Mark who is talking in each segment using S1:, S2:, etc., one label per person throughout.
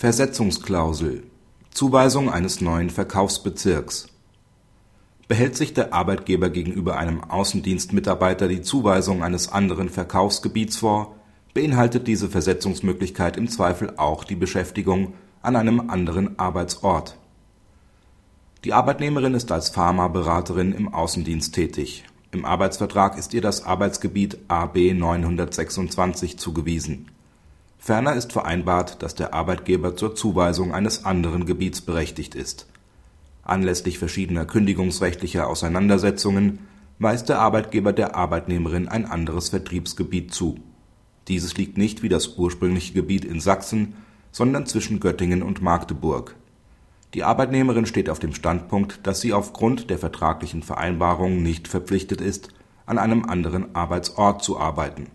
S1: Versetzungsklausel Zuweisung eines neuen Verkaufsbezirks Behält sich der Arbeitgeber gegenüber einem Außendienstmitarbeiter die Zuweisung eines anderen Verkaufsgebiets vor, beinhaltet diese Versetzungsmöglichkeit im Zweifel auch die Beschäftigung an einem anderen Arbeitsort. Die Arbeitnehmerin ist als Pharmaberaterin im Außendienst tätig. Im Arbeitsvertrag ist ihr das Arbeitsgebiet AB 926 zugewiesen. Ferner ist vereinbart, dass der Arbeitgeber zur Zuweisung eines anderen Gebiets berechtigt ist. Anlässlich verschiedener kündigungsrechtlicher Auseinandersetzungen weist der Arbeitgeber der Arbeitnehmerin ein anderes Vertriebsgebiet zu. Dieses liegt nicht wie das ursprüngliche Gebiet in Sachsen, sondern zwischen Göttingen und Magdeburg. Die Arbeitnehmerin steht auf dem Standpunkt, dass sie aufgrund der vertraglichen Vereinbarung nicht verpflichtet ist, an einem anderen Arbeitsort zu arbeiten.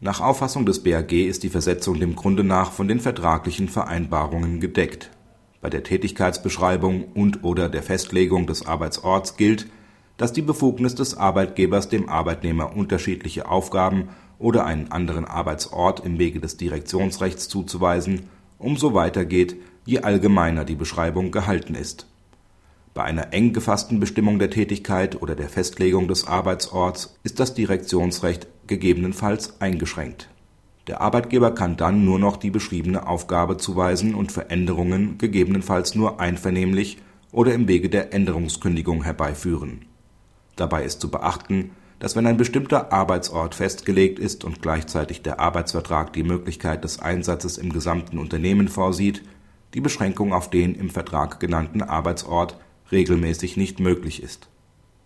S1: Nach Auffassung des BAG ist die Versetzung dem Grunde nach von den vertraglichen Vereinbarungen gedeckt. Bei der Tätigkeitsbeschreibung und/oder der Festlegung des Arbeitsorts gilt, dass die Befugnis des Arbeitgebers dem Arbeitnehmer unterschiedliche Aufgaben oder einen anderen Arbeitsort im Wege des Direktionsrechts zuzuweisen umso weiter geht, je allgemeiner die Beschreibung gehalten ist. Bei einer eng gefassten Bestimmung der Tätigkeit oder der Festlegung des Arbeitsorts ist das Direktionsrecht gegebenenfalls eingeschränkt. Der Arbeitgeber kann dann nur noch die beschriebene Aufgabe zuweisen und Veränderungen gegebenenfalls nur einvernehmlich oder im Wege der Änderungskündigung herbeiführen. Dabei ist zu beachten, dass wenn ein bestimmter Arbeitsort festgelegt ist und gleichzeitig der Arbeitsvertrag die Möglichkeit des Einsatzes im gesamten Unternehmen vorsieht, die Beschränkung auf den im Vertrag genannten Arbeitsort regelmäßig nicht möglich ist.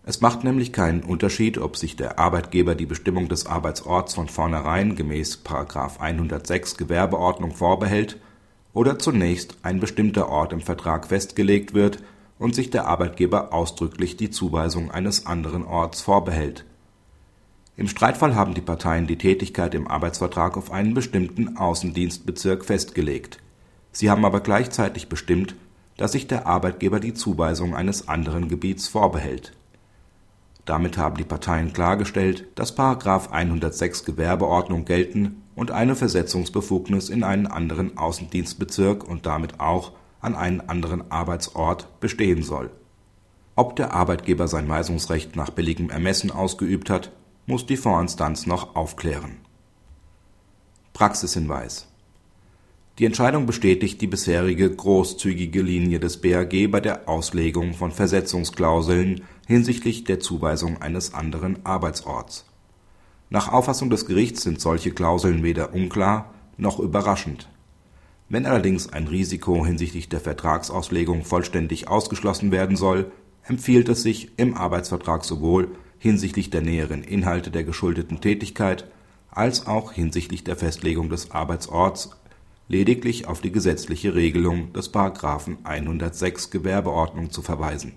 S1: Es macht nämlich keinen Unterschied, ob sich der Arbeitgeber die Bestimmung des Arbeitsorts von vornherein gemäß § 106 Gewerbeordnung vorbehält oder zunächst ein bestimmter Ort im Vertrag festgelegt wird und sich der Arbeitgeber ausdrücklich die Zuweisung eines anderen Orts vorbehält im Streitfall haben die Parteien die Tätigkeit im Arbeitsvertrag auf einen bestimmten Außendienstbezirk festgelegt. Sie haben aber gleichzeitig bestimmt, dass sich der Arbeitgeber die Zuweisung eines anderen Gebiets vorbehält. Damit haben die Parteien klargestellt, dass § 106 Gewerbeordnung gelten und eine Versetzungsbefugnis in einen anderen Außendienstbezirk und damit auch an einen anderen Arbeitsort bestehen soll. Ob der Arbeitgeber sein Weisungsrecht nach billigem Ermessen ausgeübt hat muss die Vorinstanz noch aufklären. Praxishinweis Die Entscheidung bestätigt die bisherige großzügige Linie des BAG bei der Auslegung von Versetzungsklauseln hinsichtlich der Zuweisung eines anderen Arbeitsorts. Nach Auffassung des Gerichts sind solche Klauseln weder unklar noch überraschend. Wenn allerdings ein Risiko hinsichtlich der Vertragsauslegung vollständig ausgeschlossen werden soll, empfiehlt es sich, im Arbeitsvertrag sowohl hinsichtlich der näheren Inhalte der geschuldeten Tätigkeit als auch hinsichtlich der Festlegung des Arbeitsorts lediglich auf die gesetzliche Regelung des § 106 Gewerbeordnung zu verweisen